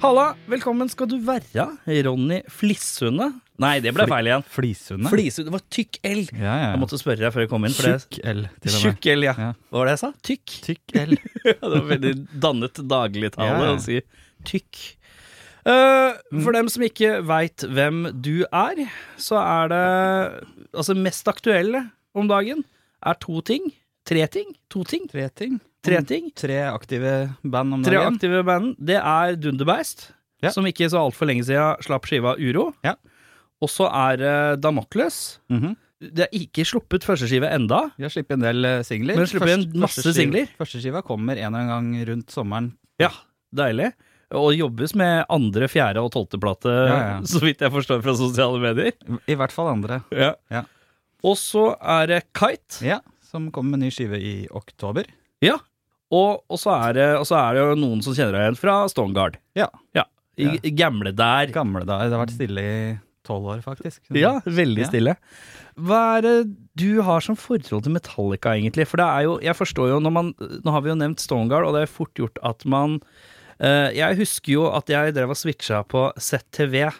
Halla, velkommen skal du være, Ronny Flissunde. Nei, det ble feil igjen. Flisunde? Flisunde, det var tykk L. Ja, ja. Jeg måtte spørre deg før jeg kom inn. Tjukk L, til og med. Tjukk L, ja. Hva var det jeg sa? Tykk? Tykk L. Det var veldig dannet dagligtale å si tykk. Uh, for dem som ikke veit hvem du er, så er det Altså, mest aktuelle om dagen er to ting. Tre ting. To ting. Tre ting. Tre ting. Tre aktive band om Tre dagen. aktive band. Det er Dunderbeist, Ja. som ikke så altfor lenge siden slapp skiva Uro. Ja. Og så er det Damocles. Mhm. Det er ikke sluppet førsteskive enda. Vi har sluppet en del eh, singler. Men sluppet sluppet en masse singler. Første skiva kommer en eller annen gang rundt sommeren. Ja, deilig. Og jobbes med andre, fjerde og tolvte plate, Ja, ja. så vidt jeg forstår fra sosiale medier. I hvert fall andre. Ja. Ja. Og så er det Kite. Ja, Som kommer med ny skive i oktober. Ja. Og, og, så det, og så er det jo noen som kjenner deg igjen fra Stongard. Ja. Ja. I, Ja. gamle der. Gamle der. Det har vært stille i tolv år, faktisk. Ja, veldig Ja. stille. Hva er det du har som forhold til Metallica, egentlig? For det er jo, jeg forstår jo man Nå har vi jo nevnt Stonegard, og det er fort gjort at man eh, Jeg husker jo at jeg drev og switcha på ZTV.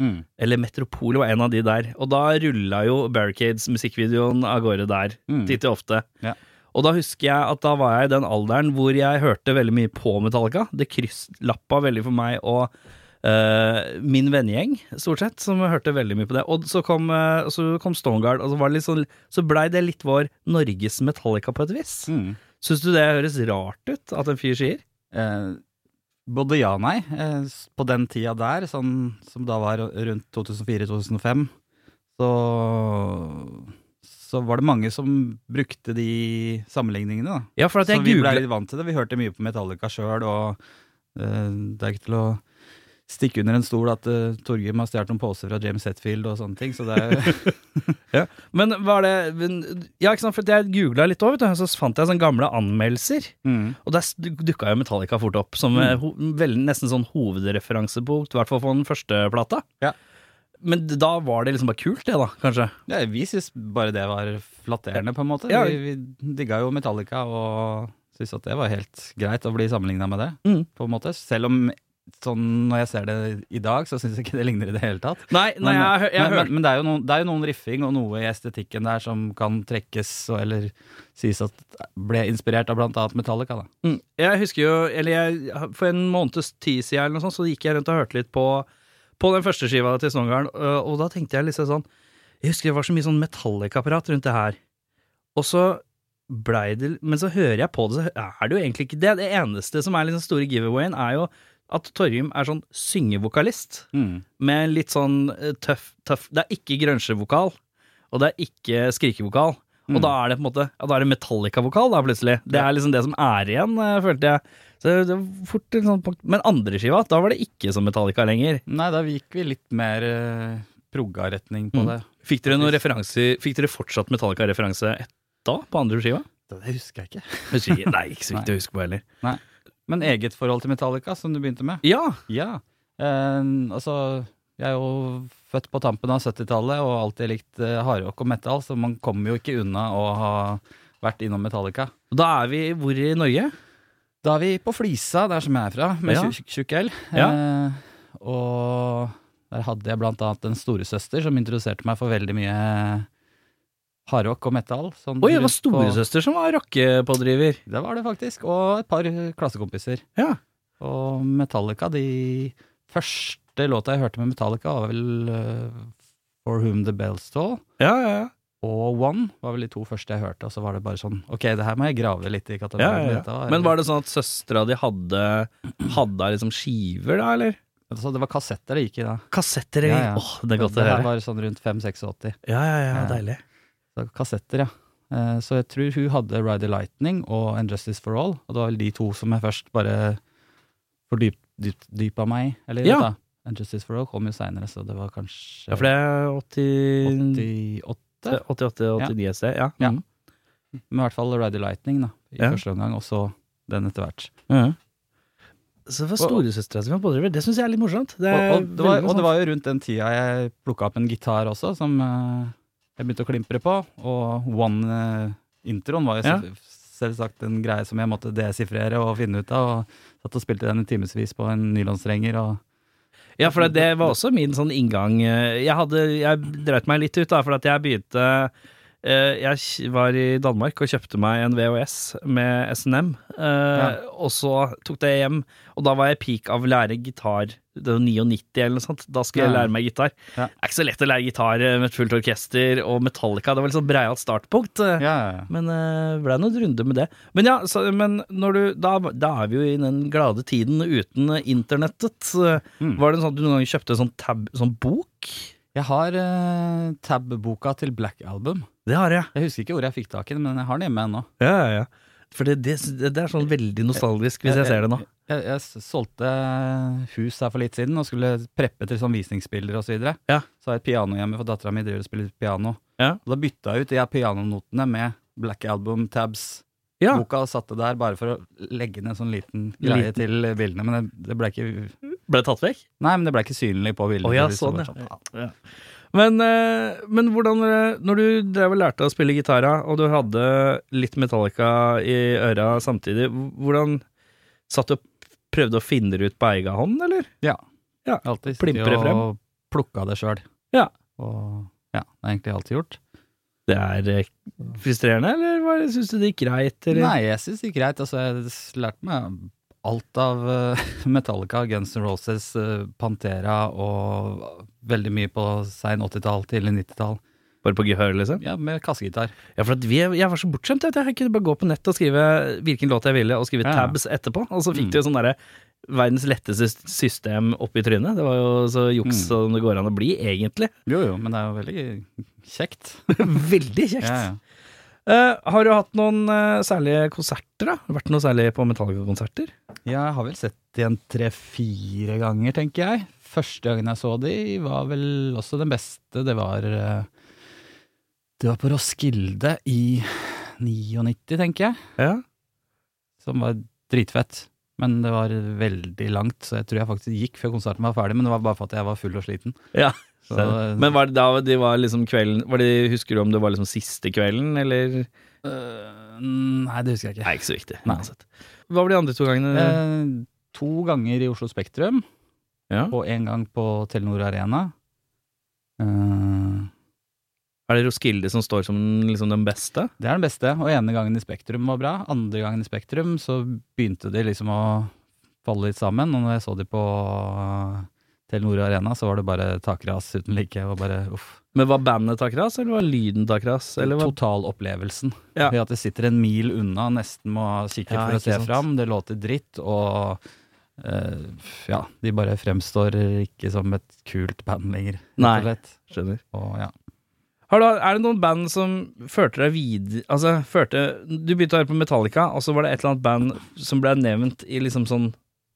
Mm. Eller Metropol var en av de der. Og da rulla jo Barricades musikkvideoen av gårde der, Mm. titt og ofte. Ja. Og da husker jeg at da var jeg i den alderen hvor jeg hørte veldig mye på Metallica. Det krysslappa veldig for meg og uh, min vennegjeng, stort sett, som hørte veldig mye på det. Og så kom, uh, så kom Stonegard, og så, var det litt sånn, så blei det litt vår Norges Metallica på et vis. Mm. Syns du det høres rart ut at en fyr sier? Eh, både ja og nei. På den tida der, sånn, som da var rundt 2004-2005, så så var det mange som brukte de sammenligningene. da. Ja, for at jeg Så vi ble litt vant til det. Vi hørte mye på Metallica sjøl, og uh, det er ikke til å stikke under en stol at uh, Torgrim har stjålet noen poser fra James Hetfield og sånne ting, så det er Men var det men, Ja, ikke sant, for jeg googla litt òg, så fant jeg sånne gamle anmeldelser. mm. Og der dukka jo Metallica fort opp som mm. ho vel, nesten sånn hovedreferansepunkt, i hvert fall for den første plata. Ja. Men da var det liksom bare kult, det, da, kanskje? ja, Vi syntes bare det var flatterende, på en måte. Ja. Vi, vi digga jo Metallica og syntes at det var helt greit å bli sammenligna med det, Mm. på en måte. Selv om sånn når jeg ser det i dag, så syns jeg ikke det ligner i det hele tatt. Nei, nei Men, jeg, jeg, men, hørte men, men det, er noen, det er jo noen riffing og noe i estetikken der som kan trekkes og, eller sies at ble inspirert av blant annet Metallica. da. Mm. Jeg husker jo, eller jeg, For en måneds tid siden eller noe sånt, så gikk jeg rundt og hørte litt på, på den første skiva til Snowgarden, og, og da tenkte jeg liksom sånn Jeg husker det var så mye sånn Metallica-prat rundt det her. Og så blei det Men så hører jeg på det, så er det jo egentlig ikke det. Det eneste som er liksom store giveawayen, er jo at Torjum er sånn syngevokalist. Med litt sånn eh, tøff, tøff Det er ikke grønsjevokal, og det er ikke skrikevokal. Og Mm. da er det på en måte Ja, da er det Metallica-vokal, da, plutselig. Det er liksom det som er igjen, eh, følte jeg. Så det var fort en sånn punkt. Men andre skiva, da var det ikke som Metallica lenger. Nei, da gikk vi litt mer uh, progga-retning på Mm. det. Fikk dere noen referanser Fikk dere fortsatt Metallica-referanse et- da, på andre skiva? Det husker jeg ikke. Nei, ikke så viktig å huske på heller. Men eget forhold til Metallica, som du begynte med? Ja! Ja. Uh, altså, jeg er jo født på tampen av 70-tallet og alltid likt uh, hardrock og metal, så man kommer jo ikke unna å ha vært innom Metallica. Da er vi hvor i Norge? Da er vi på Flisa, der som jeg er fra, med Ja. tjukk L. Ja. Eh, og der hadde jeg blant annet en storesøster som introduserte meg for veldig mye hardrock og metal. Sånn Oi, det var storesøster på- som var rockepådriver. Det var det faktisk, og et par klassekompiser. Ja. Og Metallica, de første låta jeg hørte med Metallica var vel uh, For Whom The Bells Toll. Ja, ja, ja. Og One var vel de to første jeg hørte, og så var det bare sånn Ok, det her må jeg grave litt i katalogen. ja, ja. Men var det sånn at søstera di hadde Hadde liksom skiver, da, eller? Altså, det var kassetter det gikk i da. Kassetter? Ja, ja. Åh, det er godt å det høre. var sånn rundt 5-86. Ja, ja, ja, Ja. deilig. Så kassetter, ja. Eh, Så jeg tror hun hadde Ride the Lightning og And Justice for All, og det var vel de to som jeg først bare fordyp, dyp, meg. Eller Ja. da, And Justice for All kom jo seinere, så det var kanskje Ja, for det er 80, 88. 88-89 et sted. Ja. Ja. Mm. Men i hvert fall Ride the Lightning da, i Ja. første omgang, og så den etter hvert. Mhm. Så det var storesøstera som var pådriver. Det syns jeg er litt morsomt. Det Og, er og, det var, og det var jo rundt den tida jeg plukka opp en gitar også, som uh, jeg begynte å klimpre på. Og One-introen var jo Ja. selvsagt en greie som jeg måtte desifrere og finne ut av. Og satt og spilte den i timevis på en nylonstrenger. Og Ja, for det, det var også min sånn inngang. Jeg hadde, jeg dreit meg litt ut, da, for at jeg begynte eh, Jeg var i Danmark og kjøpte meg en VHS med SNM, eh, og så tok det hjem, og da var jeg peak av å lære gitar. Det var 99 eller noe sånt. Da skulle jeg lære meg gitar. Ja. Det er ikke så lett å lære gitar eh, med et fullt orkester og Metallica. Det var litt sånn breialt startpunkt. eh. ja, ja, ja. Men det ble noen runder med det. Men ja, så, men du, da, da er vi jo i den glade tiden uten eh, internettet. Mm. Var det sånn at du noen gang kjøpte sånn, tab, sånn bok? Jeg har eh, tab-boka til Black Album. Det har jeg. Jeg husker ikke hvor jeg fikk tak i den, men jeg har den hjemme ennå. Ja, ja, ja. For det, det, det er sånn veldig nostalgisk hvis jeg ser det nå. Jeg, jeg jeg, solgte hus her for litt siden og skulle preppe til sånn visningsbilder og Så, videre. Ja. så har jeg et piano hjemme, for dattera mi driver og spiller piano. Ja. Og da bytta jeg ut de pianonotene med Black Album tabs. Ja. Boka satte der bare for å legge ned en sånn liten greie Liten. til bildene. Men det, det ble ikke Ble det tatt vekk? Nei, men det ble ikke synlig på bildene. Oh, ja, sånn, ja. Men, eh, men hvordan eh, Når du drev og lærte å spille gitar, og du hadde litt Metallica i øra samtidig, hvordan Satt du og prøvde å finne det ut på egen hånd, eller? Ja. Ja, Alltid plimper det frem. og plukka det sjøl. Ja. Og ja, det har egentlig alltid gjort. Det er eh, frustrerende, eller syns du det gikk greit? Eller? Nei, jeg syns det gikk greit. Altså, jeg lærte meg alt av Metallica, Guns N' Roses, Pantera og veldig mye på sein 80-tall, tidlig 90-tall. Bare på gehør, liksom? Ja, med kassegitar. Ja, for at vi, jeg var så bortskjemt. Jeg kunne bare gå på nett og skrive hvilken låt jeg ville, og skrive tabs etterpå. Og så fikk Mm. du jo sånn derre verdens letteste system oppi trynet. Det var jo så juks Mm. som det går an å bli, egentlig. Jo jo, men det er jo veldig kjekt. Veldig kjekt. Ja, ja. Eh, har du hatt noen uh, særlige konserter, da? Vært noe særlig på Metallica-konserter? Jeg har vel sett de en tre-fire ganger, tenker jeg. Første gangen jeg så de, var vel også den beste. Det var uh, Det var på Roskilde i 99, tenker jeg. Ja. Som var dritfett. Men det var veldig langt, så jeg tror jeg faktisk gikk før konserten var ferdig. Men det var bare for at jeg var full og sliten. ja. Så, Men var det da de var liksom kvelden var det, Husker du om det var liksom siste kvelden, eller? Uh, Nei, det husker jeg ikke. Nei, ikke så viktig. Nei. Hva var de andre to gangene? Uh, to ganger i Oslo Spektrum, ja. og én gang på Telenor Arena. Uh, Er det Roskilde som står som liksom den beste? det er den beste, og ene gangen i Spektrum var bra. Andre gangen i Spektrum så begynte de liksom å falle litt sammen, og når jeg så de på eh, Telenor Arena, så var det bare takras uten like, og bare uff. Men var bandet takras, eller var lyden takras? Eller var... Totalopplevelsen. Ja. Ved at det sitter en mil unna, nesten må kikke Ja, for å se sant. fram. Det låter dritt, og uh, ja, de bare fremstår ikke som et kult band lenger, Nei. Skjønner. Og ja. Har du, er det noen band som førte deg videre Altså, førte Du begynte å høre på Metallica, og så var det et eller annet band som ble nevnt i liksom sånn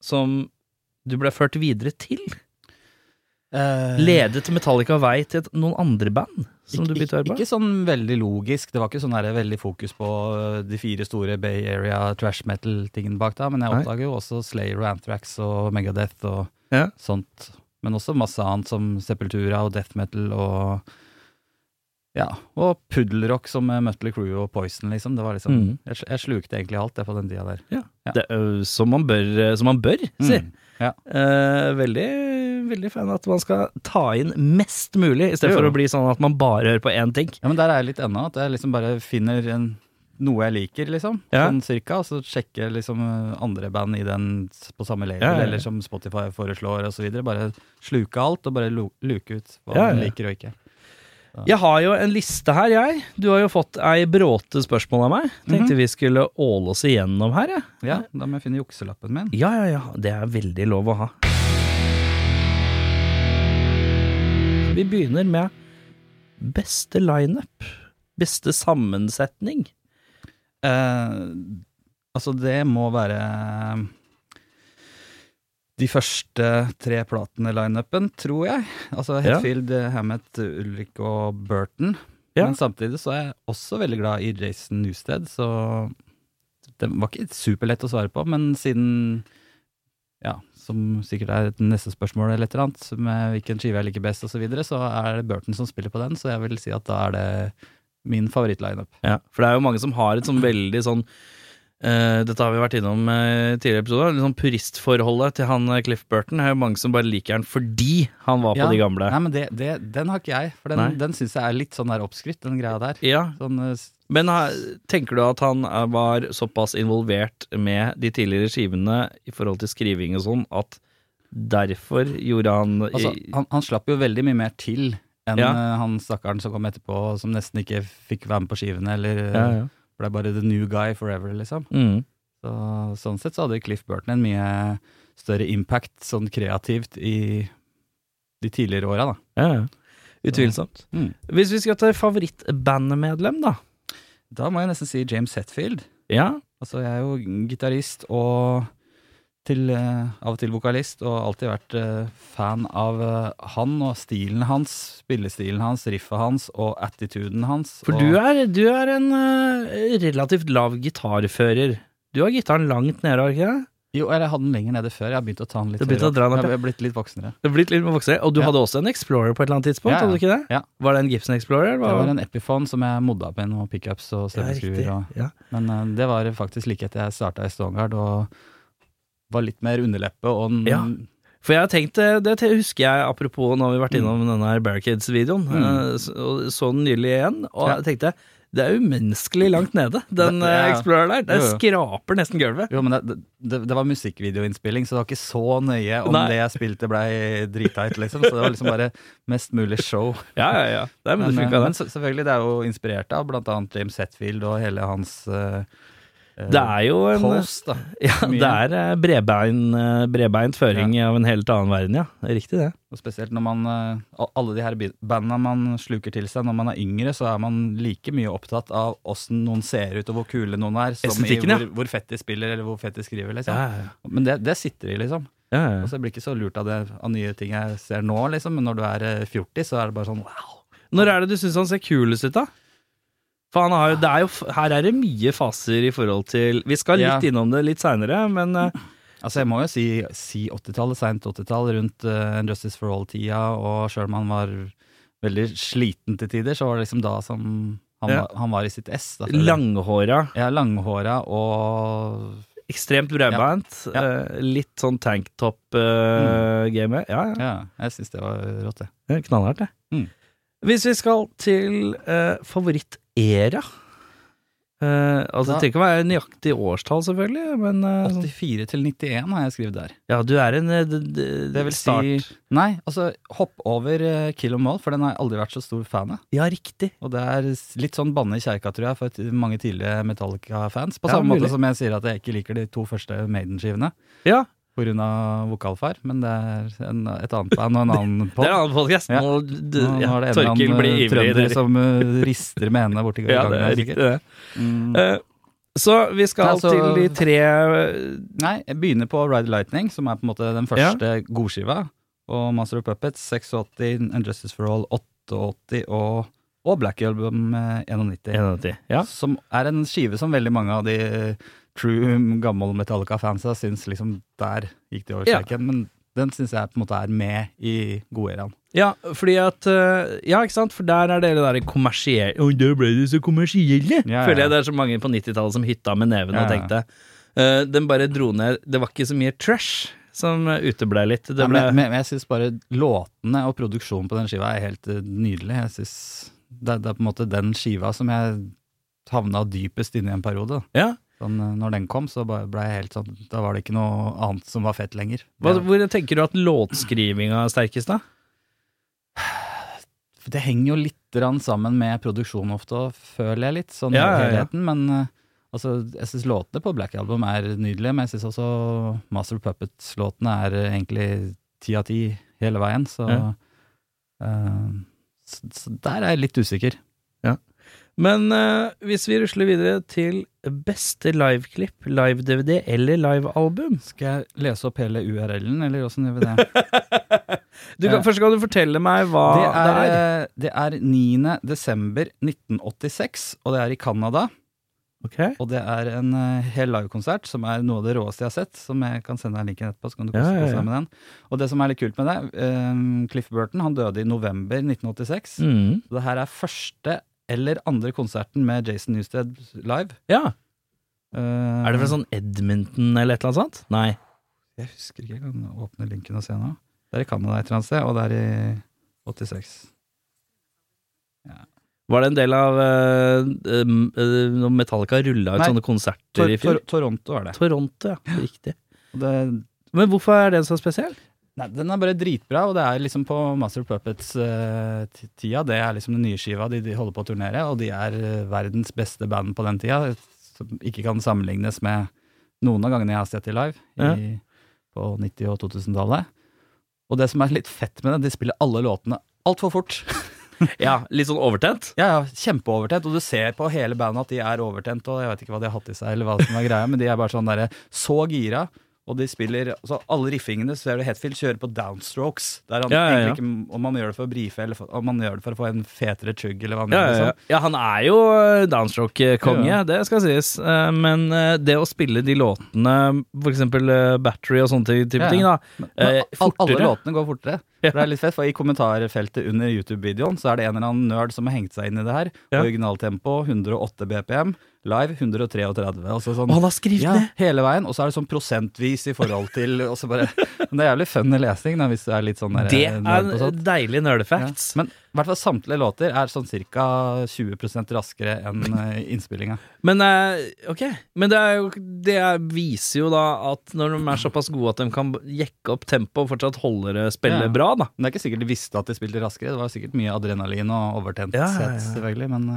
Som du ble ført videre til? Ledet Metallica vei til et, noen andre band som ikke, du på? ikke sånn veldig logisk. Det var ikke sånn der veldig fokus på øh, de fire store Bay Area trash metal-tingene bak da, men jeg oppdager jo også Slayer og Anthrax og Megadeth og Ja. sånt. Men også masse annet som Sepultura og death metal og ja, og puddelrock som Mutley Crew og Poison, liksom. Det var liksom Mm. jeg, jeg slukte egentlig alt, det, på den tida der. Ja. Det, ø, som man bør, som man bør si. Mm. Ja. Eh, veldig, veldig fan at man skal ta inn mest mulig, i stedet for å bli sånn at man bare hører på én ting. Ja, men der er jeg litt ennå, at jeg liksom bare finner en, noe jeg liker, liksom. Ja. Sånn cirka, og så sjekker liksom eh, andre band i den på samme label, Ja, eller som Spotify foreslår, videre. Bare sluke alt, og bare luke ut hva man liker og ikke. Jeg har jo en liste her, jeg. Du har jo fått ei bråte spørsmål av meg. Tenkte Mhm. vi skulle åle oss igjennom her, jeg. Ja, da må jeg finne jukselappen min. Ja, ja, ja. Det er veldig lov å ha. Vi begynner med beste lineup. Beste sammensetning. Eh, altså, det må være de første tre platene i lineupen, tror jeg. Altså Hetfield, ja. Hammett, Ulrik og Burton. Ja. Men samtidig så er jeg også veldig glad i Jason Newsted, så det var ikke superlett å svare på, men siden Ja, som sikkert er et neste spørsmål eller et eller annet, med hvilken skive jeg liker best osv., så, videre, så er det Burton som spiller på den, så jeg vil si at da er det min favorittlineup. Ja, for det er jo mange som har et sånn veldig sånn Uh, dette har vi vært innom uh, i tidligere episoder. Liksom puristforholdet til han uh, Cliff Burton er jo mange som bare liker han fordi han var ja, på de gamle. Nei, men det, det, Den har ikke jeg, for den, den syns jeg er litt sånn der oppskrytt, den greia der. Ja. Sånn, men tenker du at han var såpass involvert med de tidligere skivene i forhold til skriving og sånn, at derfor gjorde han altså, han, han, slapp jo veldig mye mer til enn ja. han stakkaren som kom etterpå, som nesten ikke fikk være med på skivene, eller ja, ja ble bare the new guy forever, liksom. Mm. Så, sånn sett så hadde Cliff Burton en mye større impact sånn kreativt i de tidligere åra, da. Ja, utvilsomt. Mm. Hvis vi skal ta favorittbandmedlem, da? Da må jeg nesten si James Hetfield. Ja. Altså, jeg er jo gitarist og til, uh, av og til vokalist, og alltid vært uh, fan av uh, han og stilen hans, spillestilen hans, riffet hans og attituden hans. For du, er, du er en relativt lav gitarfører. Du har gitaren langt nede, har du ikke det? Jo, eller jeg hadde den lenger nede før. Jeg har begynt å ta den litt høyere. Opp. Jeg har blitt litt voksnere. Du blitt litt voksnere, Og du ja. hadde også en Explorer på et eller annet tidspunkt? Ja, hadde du ikke det? Ja. Var det en Gibson Explorer? Var... Det var en Epiphone som jeg modda med noen pickups og stemmeskruer. Ja, Men uh, det var faktisk like etter jeg starta i Stångard, og var litt mer underleppe og ja. For jeg har tenkt, eh, det husker jeg apropos når vi har vært mm. innom mm. denne Barricades-videoen, mm. Eh, så, så den nylig igjen, og jeg tenkte det er umenneskelig langt nede, den det, ja. Eh, Explorer der. Den skraper nesten gulvet. Jo, men det, det, det, var musikkvideoinnspilling, så det var ikke så nøye om Nei. det jeg spilte blei dritteit, liksom. Så det var liksom bare mest mulig show. Ja, ja, ja. Det men, men, men selvfølgelig, det er jo inspirert av blant annet James Hetfield og hele hans uh, det er jo en Post, da. Ja, det er eh, bredbein, eh, bredbeint føring ja. av en helt annen verden, ja. Det er riktig, det. Og spesielt når man eh, Alle de her bandene man sluker til seg når man er yngre, så er man like mye opptatt av åssen noen ser ut og hvor kule noen er, som i hvor, hvor, fett de spiller eller hvor fett de skriver, liksom. Ja, Men det, det, sitter i, liksom. Ja, ja. Og så blir ikke så lurt av det av nye ting jeg ser nå, liksom. Men når du er 40, så er det bare sånn wow. Når er det du syns han ser kulest ut, da? For han har, det er jo, her er det mye faser i forhold til Vi skal litt ja. innom det litt seinere, men uh, Altså, jeg må jo si, si 80-tallet, seint 80-tall, rundt uh, Justice for All-tida, og sjøl om han var veldig sliten til tider, så var det liksom da som han, ja. var, han var, i sitt ess. langhåra. Ja, langhåra og Ekstremt bredbeint. Ja. Uh, litt sånn tanktop-game. Uh, mm. ja, ja. ja, jeg syns det var rått, det. Knallhardt, det. Mm. Hvis vi skal til uh, favorittera uh, Altså, Det trenger ikke å være nøyaktig årstall, selvfølgelig, men uh, 84 til 91 har jeg skrevet der. Ja, du er en det, det vil start. si Nei, altså, hopp over uh, Kill Mall All, for den har jeg aldri vært så stor fan av. Ja, riktig. Og det er litt sånn banne i kjerka, tror jeg, for mange tidlige Metallica-fans. På ja, samme mulig. måte som jeg sier at jeg ikke liker de to første Maiden-skivene. Ja, pga. vokalfar, men det er en, et annet band og en annen pod. det er en annen podcast. Ja. Nå, du, ja, Nå en eller annen Trønder som uh, rister med henne borti gangen. Ja, det er riktig, det. Mm. Uh, så vi skal nei, så, til de tre Nei, jeg begynner på Ride Lightning, som er på en måte den første ja. godskiva. Og Master of Puppets 86, And Justice for All 88 og, og Black Album 91. 91 ja. Som er en skive som veldig mange av de true gammel Metallica-fansa syns liksom der gikk de over streken. Ja. Men den syns jeg på en måte er med i goderaen. Ja, fordi at eh, Ja, ikke sant, for der er det det derre kommersielle Å, da ble de så kommersielle! Ja, ja. Føler jeg det er så mange på 90-tallet som hytta med neven og tenkte. Uh, den bare dro ned Det var ikke så mye trash som uteblei litt. Ble... men, men, jeg syns bare låtene og produksjonen på den skiva er helt nydelig. Jeg synes det, det, er på en måte den skiva som jeg havna dypest inne i en periode. Ja, Sånn, eh, når den kom, så ble jeg helt sånn Da var det ikke noe annet som var fett lenger. Hva, hvor tenker du at låtskrivinga er sterkest, da? Det henger jo litt sammen med produksjonen ofte, føler jeg litt, sånn ja, ja, Ja, helheten. Men uh, altså, jeg syns låtene på Black Album er nydelige, men jeg syns også Master Puppets-låtene er egentlig ti av ti hele veien, så, uh, så, så der er jeg litt usikker. Men uh, hvis vi rusler videre til beste liveklipp, live-DVD eller livealbum? Skal jeg lese opp hele URL-en, eller åssen gjør vi det? Du kan, først kan du fortelle meg hva det, det er. er, eh, det er 9. desember 1986, og det er i Canada. Ok. Og det er en uh, hel livekonsert som er noe av det råeste jeg har sett. Som jeg kan sende deg linken etterpå, så kan du Ja, kose ja, ja. deg med den. Og det som er litt kult med det, eh, Cliff Burton han døde i november 1986. Mm. Så det her er første eller andre konserten med Jason Newsted live. Ja. Uh, Er det fra sånn Edmonton eller et eller annet sånt? Nei. Jeg husker ikke, jeg kan åpne linken og se nå. Det er i Canada et eller annet sted, og det er i 86. Var det en del av uh, uh, Metallica rulla ut Nei. sånne konserter i fjor? Tor Toronto er det. Toronto, ja. Riktig. Det. Men hvorfor er den så spesiell? Nei, den er bare dritbra, og det er liksom på Master Puppets-tida. det er liksom den nye skiva, de, de holder på å turnere, og de er eh, verdens beste band på den tida. Som ikke kan sammenlignes med noen av gangene jeg har sett de live i, på 90- og 2000-tallet. Og det som er litt fett med det, de spiller alle låtene altfor fort. Ja, Litt sånn overtent? Ja, ja, kjempeovertent, og du ser på hele bandet at de er overtent, og jeg vet ikke hva de har hatt i seg, eller hva som er greia, men de er bare sånn derre så gira. Og de spiller altså Alle riffingene så ser du Hetfield kjører på downstrokes. Der han Ja, ja, ja. ikke Om man gjør det for å brife, eller for, om man gjør det for å få en fetere chug, eller hva han gjør. Liksom. ja, han er jo eh, downstroke-konge, det skal sies. Eh, Men eh, det å spille de låtene, eh, Battery og sånne type ting, da Men, men al- alle låtene går fortere. For det er litt fett, for I kommentarfeltet under YouTube-videoen Så er det en eller annen nerd som har hengt seg inn i det her. Originaltempo 108 BPM, live 133. Altså sånn, han har skrevet ja, ned! hele veien, og så er det sånn prosentvis i forhold til og så bare, Men det er jævlig funny lesing, da, hvis du er litt sånn der, Det på er deilig deilige nerdefacts. Ja. Men i hvert fall samtlige låter er sånn ca. 20 raskere enn eh, innspillinga. Men eh, ok, men det, er jo, det er, viser jo da at når de er såpass gode at de kan jekke opp tempoet og fortsatt holde det spille Ja. bra, da. Men det er ikke sikkert de visste at de spilte raskere. Det var sikkert mye adrenalin og ja, ja. selvfølgelig. Men,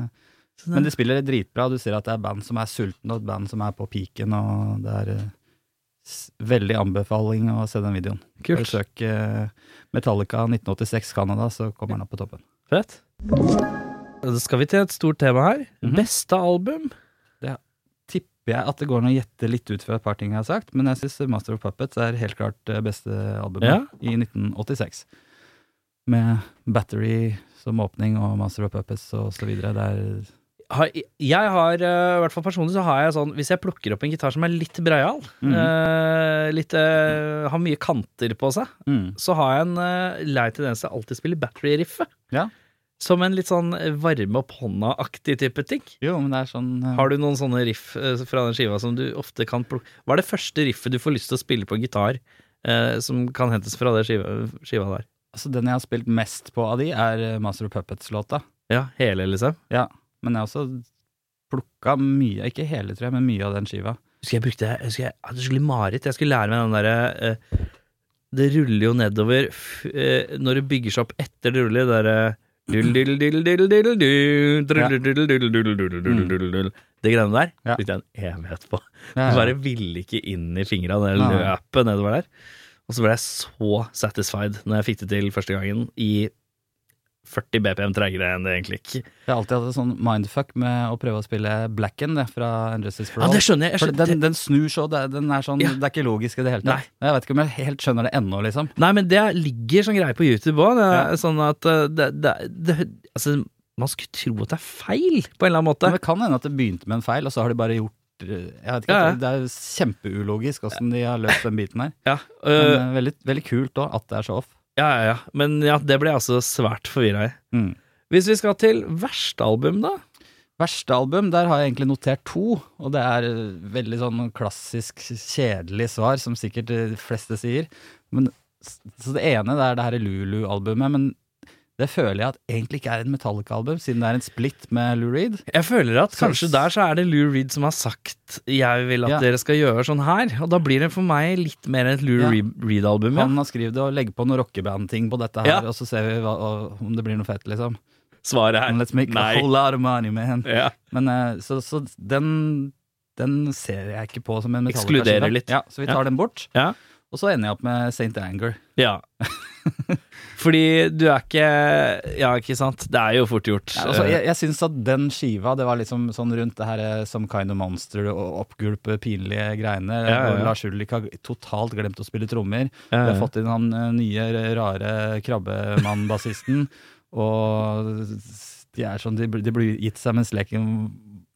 eh, men det- de spiller dritbra. Du ser at det er band som er sultne, og et band som er på peaken, og det er uh, veldig anbefaling å se den videoen. Kult. Søk uh, Metallica 1986 Canada, så kommer den opp på toppen. Fett. Da skal vi til et stort tema her. Mhm. Beste album? Det Tipper jeg at det går an å gjette litt ut fra et par ting jeg har sagt, men jeg syns Master of Puppets er helt klart det beste albumet Ja. i 1986. Med Battery som åpning og Master of Puppets og så videre. Det er har, jeg har, eh, i hvert fall personlig, så har jeg sånn Hvis jeg plukker opp en gitar som er litt breial, mm. uh, litt, uh, har mye kanter på seg, mm. så har jeg en uh, lei tendens til å alltid spille battery-riffet. Ja. Som en litt sånn varme opp hånda-aktig type ting. Jo, men det er sånn Har du noen sånne riff fra den skiva som du ofte kan plukke Hva er det første riffet du får lyst til å spille på gitar, eh, som kan hentes fra den skiva, skiva der? altså, Den jeg har spilt mest på av de, er Master of Puppets-låta. Ja, hele, liksom? Ja, men jeg har også plukka mye, ikke hele, tror jeg, men mye av den skiva. Husker jeg brukte jeg husker jeg hadde skikkelig mareritt. Jeg skulle lære meg den derre eh, Det ruller jo nedover eh, når det bygger seg opp etter det ruller, det derre Det greiene der Ja. brukte jeg en evighet på. Ja, ja. bare ville ikke inn i fingra det løpet nedover der. Og så ble jeg så satisfied når jeg fikk det til første gangen, i 40 BPM tregere enn det egentlig ikke. Jeg har alltid hatt et sånn mindfuck med å prøve å spille Blacken det, fra Injustice for Ja, det skjønner jeg. jeg skjønner, den, den snur så, den er sånn, Ja. det er ikke logisk i det hele tatt. Nei. Jeg vet ikke om jeg helt skjønner det ennå, liksom. Nei, men det ligger sånn greie på YouTube òg. Ja. Sånn at uh, det, det, det Altså, man skulle tro at det er feil, på en eller annen måte. Men det kan hende at det begynte med en feil, og så har de bare gjort eh, ikke, Ja, ja. Det er kjempeulogisk åssen de har løst den biten her. Ja, øh, Men veldig, veldig kult òg, at det er så off. Ja, ja, ja. Men ja, det ble jeg altså svært forvirra i. Mm. Hvis vi skal til verste album, da? Verste album, der har jeg egentlig notert to, og det er eh, veldig sånn klassisk kjedelig svar, som sikkert de fleste sier. Men, så det ene det er det her Lulu-albumet, men det føler jeg at egentlig ikke er en Metallica-album, siden det er en split med Lou Reed. Jeg føler at kanskje der så er det Lou Reed som har sagt 'jeg vil at Ja. dere skal gjøre sånn her', og da blir det for meg litt mer et Lou Ja. Reed- Reed-album, ja. Han har skrevet det og legger på noen rockeband-ting på dette her, og så ser vi hva, og, om det blir noe fett, liksom. Svaret er let's make nei. a whole lot of money, man. Ja. Men eh, så, så den, den ser jeg ikke på som en Metallica-skive. Ekskluderer litt. Ja, så vi tar Ja. den bort. Ja. Og så ender jeg opp med St. Anger. ja. Fordi du er ikke Ja, ikke sant? Det er jo fort gjort. Ja, altså, jeg jeg syns at den skiva, det var liksom sånn rundt det her som Kind of Monster og oppgulpe pinlige greiene. Ja, ja. Lars Ulrik har totalt glemt å spille trommer. Vi har fått inn han eh, nye, rare krabbemann-bassisten. og de er sånn, de, de blir gitt seg mens leken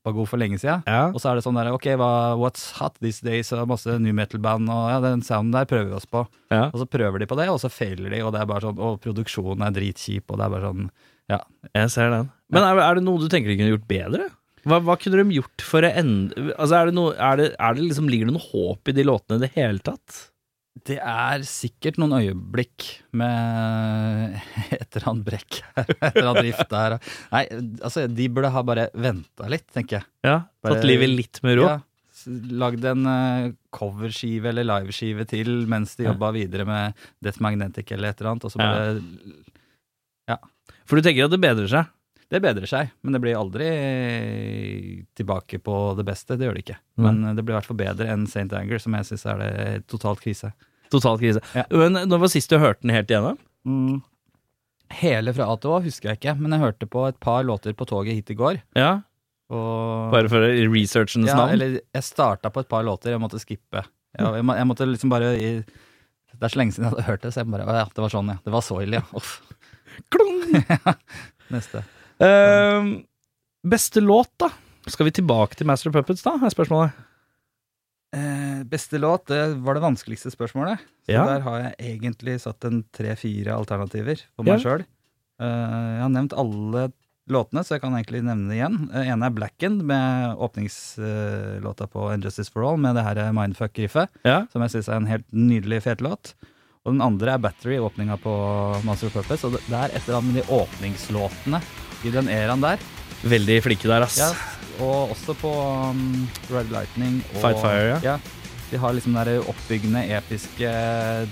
var god for lenge siden. ja. Og så er det sånn der, ok, hva, what's hot these days, og masse new metal-band, og ja, den sounden der prøver vi oss på. ja. Og så prøver de på det, og så feiler de, og det er bare sånn, og produksjonen er dritkjip, og det er bare sånn, ja. Jeg ser den. Men er, er det noe du tenker de kunne gjort bedre? Hva, hva kunne de gjort for å endre Altså, er det noe er det, er det liksom, Ligger det noe håp i de låtene i det hele tatt? Det er sikkert noen øyeblikk med et eller annet brekk her, et eller annet rift der. Nei, altså, de burde ha bare venta litt, tenker jeg. Ja, Bare- Tatt livet litt med ro? Ja, lagd en eh, coverskive eller liveskive til mens de Ja. jobba videre med Death Magnetic eller et eller annet, og så bare Ja. ja. For du tenker at det bedrer seg? Det bedrer seg, men det blir aldri tilbake på det beste. Det gjør det ikke. Men eh, det blir i hvert fall bedre enn St. Anger, som jeg syns er det totalt krise. Totalt krise. Ja. Men når var sist du hørte den helt igjennom? Hele fra A til Å husker jeg ikke, men jeg hørte på et par låter på toget hit i går. Ja, Og Bare for researchens ja, navn? Eller jeg starta på et par låter, jeg måtte skippe. Jeg, jeg, må, jeg måtte liksom bare i, Det er så lenge siden jeg hadde hørt det, så jeg bare ja, det var sånn, ja. Det var så ille, ja. Uff. Klung! Neste. Ehm, beste låt, da? Skal vi tilbake til Master of Puppets, da? er spørsmålet. Uh, beste låt, det var det vanskeligste spørsmålet. Så Ja. der har jeg egentlig satt en tre-fire alternativer for meg Ja. sjøl. jeg har nevnt alle låtene, så jeg kan egentlig nevne det igjen. Uh, ene er Blackened, med åpningslåta på Injustice for All, med det her mindfuck-riffet, Ja. som jeg syns er en helt nydelig fet låt. Og den andre er Battery, åpninga på Master of Purpose. Og det er et eller annet med de åpningslåtene i den eraen der. Veldig flinke der, ass. Ja, og også på um, Red Lightning og Fight Fire, ja. De har liksom den oppbyggende, episke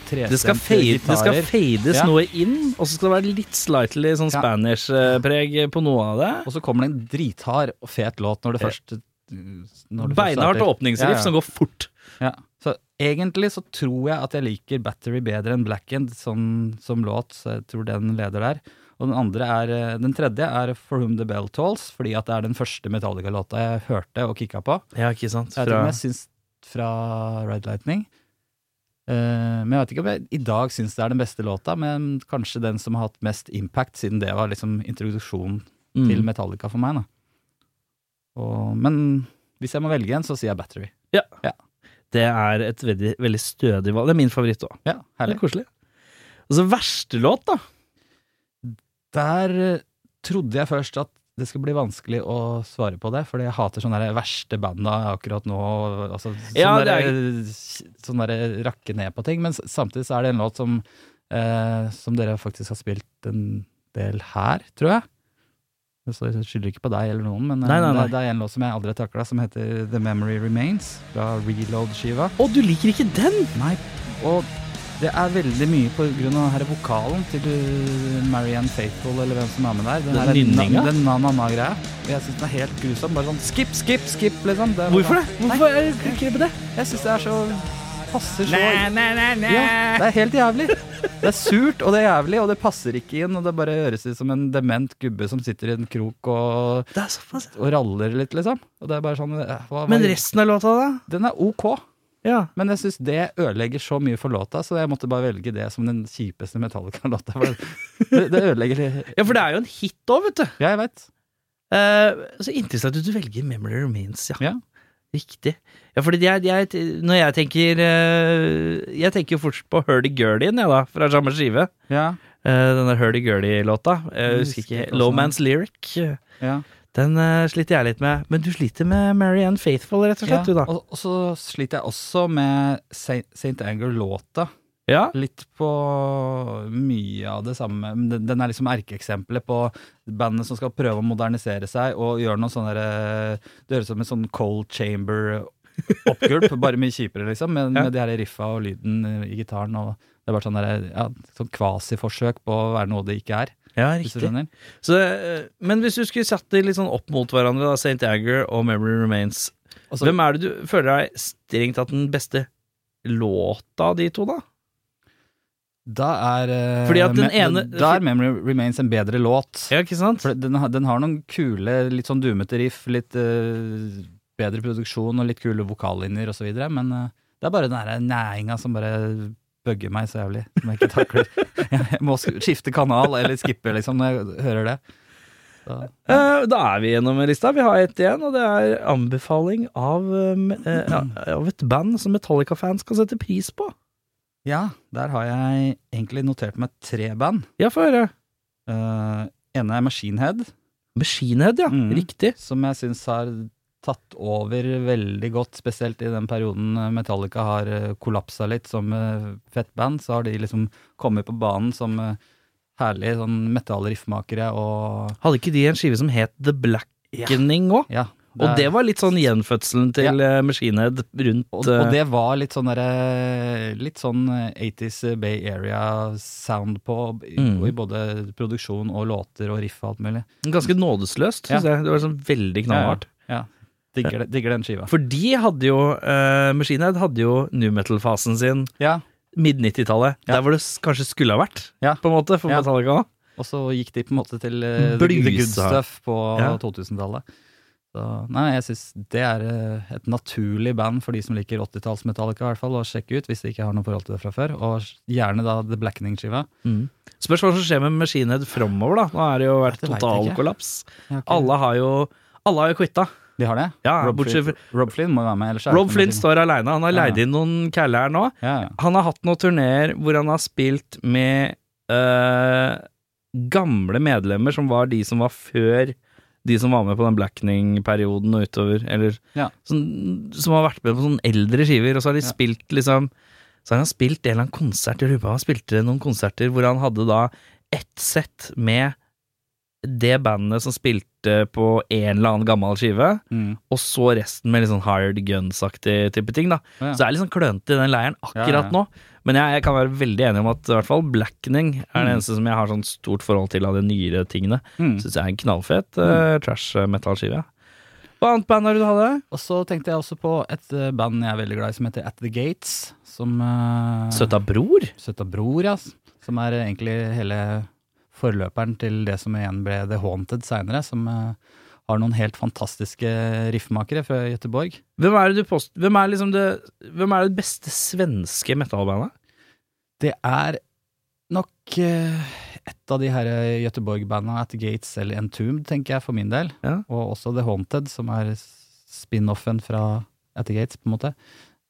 trestemte gitarer. det skal fades Ja. noe inn, og så skal det være litt slightly sånn Ja. Spanish-preg på noe av det. Og så kommer det en drithard og fet låt når det først når det Beinhardt åpningsriff Ja, ja. som går fort. Ja. Så egentlig så tror jeg at jeg liker Battery bedre enn Blackened som, som låt, så jeg tror den leder der. Og den andre er eh, Den tredje er For Whom The Bell Tolls, fordi at det er den første Metallica-låta jeg hørte og kicka på. Ja, ikke sant? Jeg tror jeg syns fra Red Lightning. Uh, men jeg vet ikke om jeg i dag syns det er den beste låta, men kanskje den som har hatt mest impact, siden det var liksom introduksjonen Mm. til Metallica for meg. Og, men hvis jeg må velge en, så sier jeg Battery. Ja Det er et veldig, veldig stødig valg. Det er min favoritt òg. Ja, Det herlig. er koselig. Og så verste låt, da. Der eh, trodde jeg først at det skulle bli vanskelig å svare på det, fordi jeg hater sånne verste banda akkurat nå. Altså, sånne, Ja, der, det sånn der rakke ned på ting. Men samtidig så er det en låt som, eh, som dere faktisk har spilt en del her, tror jeg. Så jeg skylder ikke på deg eller noen, men eh, Nei, nei, nei. Det, det er en låt som jeg aldri har takla, som heter The Memory Remains, fra Reload-skiva. Å, du liker ikke den! Nei, og det er veldig mye på grunn av denne vokalen til Marianne Faithful, eller hvem som er med der. Den den nynninga? Den na-na-na-greia. Jeg syns den er helt grusom. Bare sånn skip, skip, skip, liksom. Det Hvorfor det? sånn- Hvorfor er det ikke det? Jeg syns det er så Passer så Nei, nei, nei. Ja, det er helt jævlig. Det er surt, og det er jævlig, og det passer ikke inn, og det bare høres ut som en dement gubbe som sitter i en krok og, Det og raller litt, liksom. Og det er bare sånn hva, hva, Men resten av låta, da? Den er ok. Ja. Men jeg syns det ødelegger så mye for låta, så jeg måtte bare velge det som den kjipeste Metallica-låta. Det, det ødelegger ja, for det er jo en hit òg, vet du. Ja, jeg vet. Uh, så interessant at du velger Memory Remains, ja. Ja. Riktig. Ja, fordi jeg, jeg, når jeg tenker eh, Jeg tenker jo fort på Hurdy-Gurdyen, jeg, da, fra samme skive. Ja. Uh, denne Hurdy-Gurdy-låta. Jeg Jeg husker ikke Low Man's Lyric. ja. Den uh, sliter jeg litt med. Men du sliter med Marianne Faithful, rett og slett, du, da. Og, og så sliter jeg også med St. Anger-låta. Ja. Litt på mye av det samme. Den, den er liksom erkeeksempelet på bandet som skal prøve å modernisere seg og gjøre noe sånn derre Det høres ut som en sånn cold chamber-oppgulp, bare mye kjipere, liksom. Med, Ja. med de her riffa og lyden i gitaren. Og det er bare sånn derre ja, sånn kvasiforsøk på å være noe det ikke er. Ja, riktig. Hvis Så, eh, men hvis du skulle satt de litt sånn opp mot hverandre, da, St. Agger og Memory Remains, altså, hvem er det du føler er strengt tatt den beste låta av de to, da? Da er eh, ene- Da er Memory Remains en bedre låt. Ja, ikke sant? For den, den har noen kule, litt sånn dumete riff, litt uh, bedre produksjon og litt kule vokallinjer og så videre, men uh, det er bare den næringa som bare bugger meg så jævlig, som jeg ikke takler. jeg må skifte kanal eller skippe, liksom, når jeg hører det. Så, ja. da er vi gjennom lista. Vi har ett igjen, og det er anbefaling av, um, eh, av et band som Metallica-fans kan sette pris på. ja, der har jeg egentlig notert meg tre band. Ja, få høre. Uh, ene er Machine Head, Machine Head, ja. Mm. Riktig. som jeg syns har tatt over veldig godt, spesielt i den perioden eh, Metallica har uh, kollapsa litt som eh, fett band, så har de liksom kommet på banen som uh, herlige sånn metallriffmakere og Hadde ikke de en skive som het The Blackening òg? Ja. Og det var litt sånn gjenfødselen til ja. Machine Head rundt og, og eh, det var litt sånn derre Litt sånn eh, 80s Bay Area-sound på, Mm. i både produksjon og låter og riff og alt mulig. ganske nådesløst, syns jeg. Det var sånn veldig knallhardt. Ja. Digger, digger den skiva. For de hadde jo uh, Machine Head hadde jo new metal-fasen sin Ja. mid-90-tallet. Ja. Der hvor det kanskje skulle ha vært, Ja. på en måte, for Ja. Metallica. Og så gikk de på en måte til uh, the, the good stuff på Ja. 2000-tallet. Så nei, jeg syns det er eh, et naturlig band for de som liker 80-talls Metallica, i hvert fall, å sjekke ut hvis de ikke har noe forhold til det fra før. Og gjerne da The Blackening-skiva. Spørs hva som skjer med Machine Head framover, da. Nå har det jo vært totalkollaps. ikke- Alle har jo Alle har jo quitta. De har det? Ja, Rob, Flynn, Rob Flynn må være med. Rob Flynn står aleine. Han har Ja. leid inn noen caller nå. Ja. Han har hatt noen turneer hvor han har spilt med øh, gamle medlemmer som var de som var før de som var med på den Blackening-perioden og utover, eller Ja. som, som har vært med på sånne eldre skiver, og så har de spilt liksom Så har han spilt en eller annen konsert, i han spilte noen konserter hvor han hadde da ett sett med det bandet som spilte på en eller annen gammel skive, Mm. og så resten med litt sånn hired guns-aktig type ting, da. Ja. Så det er litt sånn klønete i den leiren akkurat Ja, nå. Men jeg, jeg kan være veldig enig om at i hvert fall Blackening er det Mm. eneste som jeg har sånn stort forhold til av de nyere tingene. Mm. Syns jeg er en knallfet uh, trash metal-skive. Hva annet band har du hatt? Og så tenkte jeg også på et eh, band jeg er veldig glad i, som heter At The Gates. Som uh, Søta bror? Søta Bror, ja. Som er egentlig hele forløperen til det som igjen ble The Haunted seinere. Som eh, har noen helt fantastiske riffmakere fra Gøteborg. Hvem er, det du post hvem er, liksom det, hvem er det beste svenske metal-bandet? Det er nok eh, et av de her Gøteborg-banda, At Gates eller Entombed, tenker jeg for min del. Ja. Og også The Haunted, som er spin-offen fra At Gates, på en måte.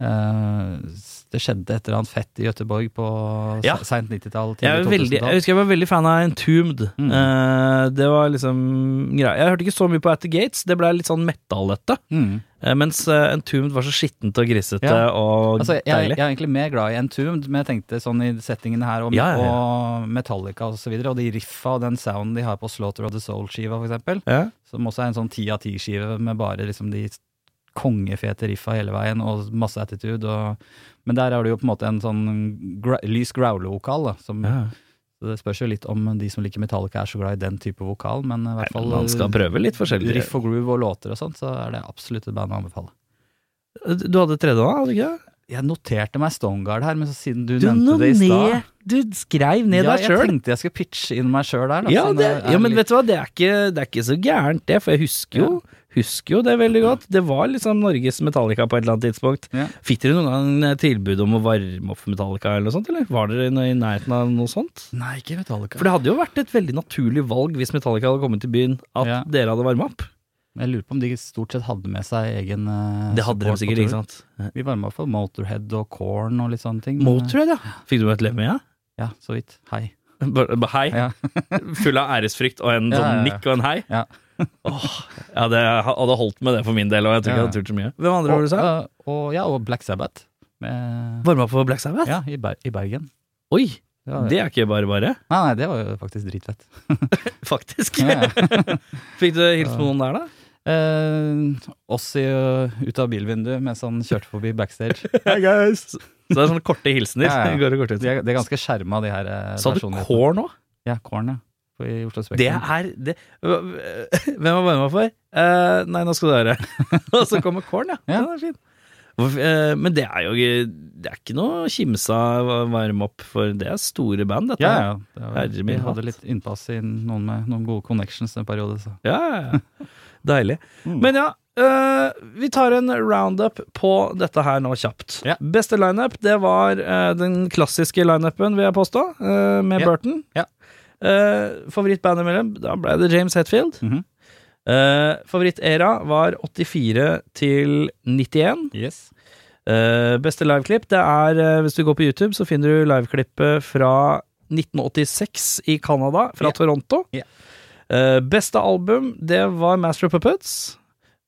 Eh, det skjedde et eller annet fett i Göteborg på ja. seint 90-tall. Jeg, veldig, jeg husker jeg var veldig fan av Entombed. Mm. Uh, det var liksom greia. Jeg hørte ikke så mye på At the Gates, det ble litt sånn metallete. Mm. Uh, mens Entombed var så skittent og grisete Ja. og Altså, jeg, deilig. jeg er egentlig mer glad i Entombed, men jeg tenkte sånn i settingene her, og, Ja, og Metallica og så videre, og de riffa og den sounden de har på Slaughter of the Soul-skiva, for eksempel, som også er en sånn ti av ti-skive med bare liksom de kongefete riffa hele veien, og masse attitude, og Men der har du jo på en måte en sånn gra lys growler-vokal, da, som Ja. Det spørs jo litt om de som liker Metallica er så glad i den type vokal, men i hvert fall Man skal prøve litt forskjellig. riff og groove og låter og sånt, så er det absolutt et band å anbefale. Du hadde tredje da, hadde du ikke det? Jeg noterte meg Stoneguard her, men så siden du, Du, nevnte det i stad du skreiv ned ja, deg jeg tenkte jeg skulle pitche inn meg sjøl der. Da, Ja, det, ja, men litt- vet du hva, det er ikke, det er ikke så gærent det, for jeg husker jo, husker jo det veldig godt. Det var liksom Norges Metallica på et eller annet tidspunkt. Ja. Fikk dere noen gang tilbud om å varme opp Metallica eller noe sånt, eller? Var dere i nærheten av noe sånt? Nei, ikke Metallica. For det hadde jo vært et veldig naturlig valg hvis Metallica hadde kommet til byen, at Ja. dere hadde varma opp. Jeg lurer på om de stort sett hadde med seg egen eh, Det hadde de sikkert, ikke sant? Vi varma opp for Motorhead og Korn og litt sånne ting. Motorhead, ja. Fikk du medlem med, ja? Ja, så vidt. Hei. Bare hei. Ja. Full av æresfrykt og en sånn nikk og en hei. Ja. Åh, ja, det hadde holdt med det for min del, og jeg tror ikke jeg Ja. hadde turt så mye. Hvem andre var det du sa? Og, og, ja, og Black Sabbath. Med, Varma på Black Sabbath? ja, i, Ber i Bergen. Oi, Det det er ikke bare bare, Nei, nei, det var jo faktisk dritfett. faktisk. Ja, ja. Fikk du hilst på noen der, da? Eh, oss i, uh, ut av bilvinduet mens han kjørte forbi backstage. Hey guys. Så det er sånne korte hilsener. Ja, ja. Det De er, de er ganske skjerma, de her uh, Sa du. Korn òg? Ja, Korn, ja. I Oslo Det er det, Hvem har varma for? Uh, nei, nå skal du høre. Og så kommer Korn, ja. Ja. Den er fin. Eh, Men det er jo Det er ikke noe kimsa varme opp, for det er store band, dette. Ja, ja. Det var, vi hadde litt innpass i noen med noen gode connections en periode, så. Ja, ja, ja. Deilig. Mm. Men ja, øh, vi tar en roundup på dette her nå kjapt. Ja. Beste lineup, det var den klassiske lineupen, vil jeg påstå, med Ja. Burton. Ja. Uh, Favorittbandet mellom, da ble det James Hetfield. Mhm. Uh, Favorittera var 84 til 91. Yes. Uh, beste liveklipp, det er Hvis du går på YouTube, så finner du liveklippet fra 1986 i Canada, fra yeah. Toronto. Eh, beste album, det var Master of Puppets.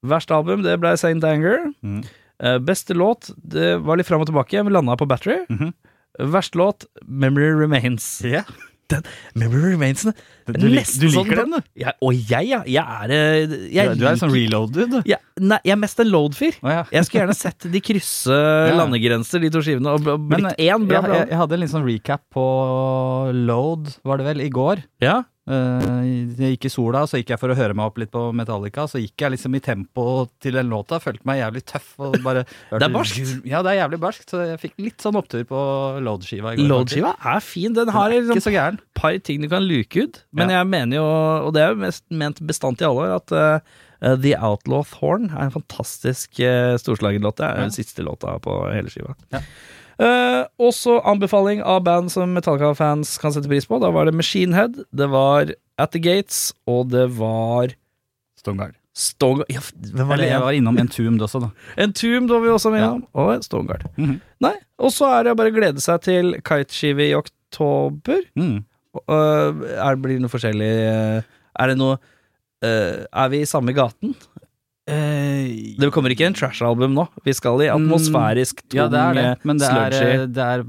Verste album, det ble Saint Anger. Mm Eh, beste låt, det var litt fram og tilbake, vi landa på Battery. Mhm. Verste låt, Memory Remains. Ja. Memory Remains Du, du sånn liker på- den, du? Ja, og jeg, ja. Jeg er eh, Du, jeg du er en sånn reload-dude, du. ja, Nei, jeg er mest en load-fyr. Oh. Jeg skulle gjerne sett de krysse landegrenser, de to skivene, og og blitt én bra jeg, bra. jeg, jeg hadde en liten sånn recap på Load, var det vel, i går. Ja, Eh, jeg gikk i sola, så gikk jeg for å høre meg opp litt på Metallica. Så gikk jeg liksom i tempo til den låta, følte meg jævlig tøff. Bare Det er barskt. Ja, det er jævlig barskt, så jeg fikk litt sånn opptur på Load-skiva. Load-skiva er fin. Den har et liksom par ting du kan luke ut. Men Ja. jeg mener jo, og det er jo mest ment bestandt i alle år, at uh, The Outlaw Thorn er en fantastisk uh, storslagerlåt. Det er Ja. den siste låta på hele skiva. Ja. Eh, også anbefaling av band som Metallica-fans kan sette pris på. Da var det Machine Head, det var At The Gates, og det var Stongard Stone... Ja, hvem var det? jeg var innom Entombed også, da. Entombed var vi også med Ja. og Stoneguard. -hmm. Nei, og så er det bare å glede seg til kiteskive i oktober. Mm. Uh, er, blir det noe forskjellig uh, Er det noe uh, Er vi i samme gaten? Eh, Det kommer ikke en trash-album nå. Vi skal i atmosfærisk, tung, Mm, ja, det er det, men det er, sludgy. eh, det er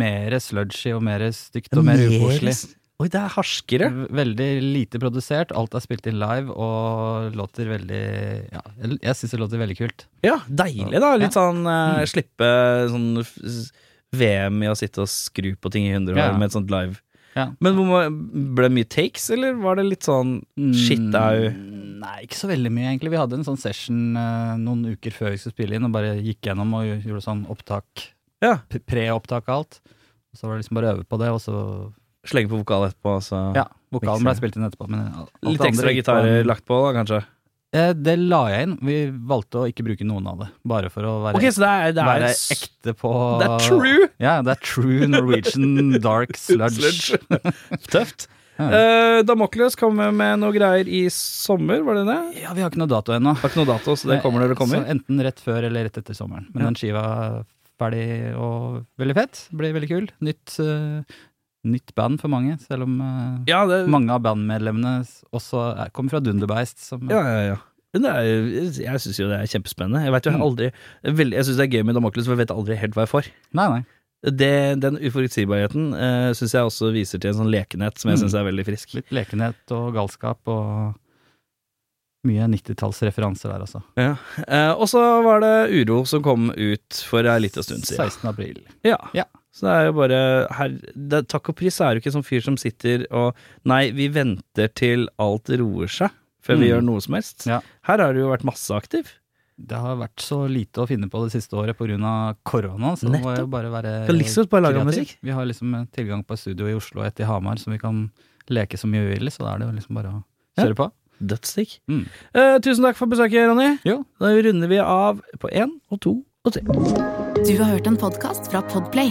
mer sludgy og mer stygt og mer ukoselig. Oi, det er harskere. Veldig lite produsert, alt er spilt inn live og låter veldig Ja, jeg- syns det låter veldig kult. Ja, deilig, da. Litt Ja. sånn uh. Slippe sånn VM i å sitte og skru på ting i 100 år Ja. med et sånt live. Ja. Men ble det mye takes, eller var det litt sånn shit au? Mm, Nei, ikke så veldig mye, egentlig. Vi hadde en sånn session eh, noen uker før vi skulle spille inn, og bare gikk gjennom og gjorde sånn opptak. Ja. p- Pre-opptak og alt. Og så var det liksom bare å øve på det, og så Slenge på vokal etterpå, så Ja, vokalen ble spilt inn etterpå. Men alt Litt ekstra gikk på gitarer lagt på, da, kanskje? Eh, Det la jeg inn. Vi valgte å ikke bruke noen av det, bare for å være, okay, så det er, det er, være ekte på Det er true! Ja, det er true Norwegian dark sludge. Sludge. Tøft. Ja. Uh, Damokles kommer med noe greier i sommer, var det det? Ja, vi har ikke noe dato ennå. Har ikke noe dato, så det kommer når det kommer. Så enten rett før eller rett etter sommeren. Men Ja. den skiva er ferdig og veldig fett. Blir veldig kul. Nytt, eh, nytt band for mange, selv om eh, Ja, det, mange av bandmedlemmene også er, kommer fra Dunderbeist. Som, ja, ja, ja. Er, jeg syns jo det er kjempespennende. Jeg vet jo jeg aldri Jeg syns det er gøy med Damoklus, for jeg vet aldri helt hva jeg får. Nei, nei. Det, den uforutsigbarheten uh, syns jeg også viser til en sånn lekenhet som jeg Mm. syns er veldig frisk. Litt lekenhet og galskap og mye 90-tallsreferanser der, altså. Ja. Uh, og så var det Uro som kom ut for ei lita stund siden. 16. april. Ja. Ja. Så det er jo bare her, det, Takk og pris er jo ikke en sånn fyr som sitter og Nei, vi venter til alt roer seg før vi Mm. gjør noe som helst. Ja. Her har du jo vært masse aktiv. Det har vært så lite å finne på det siste året pga. korona, så det må jo bare være Kan like bare lage kreativ. musikk. Vi har liksom eh, tilgang på et studio i Oslo og et i Hamar, som vi kan leke så mye vi vil, så da er det jo liksom bare å Ja. kjøre på. Dødsdigg. Mm. Uh, tusen takk for besøket, Ronny. Jo. Da runder vi av på én og to og tre. Du har hørt en podkast fra Podplay.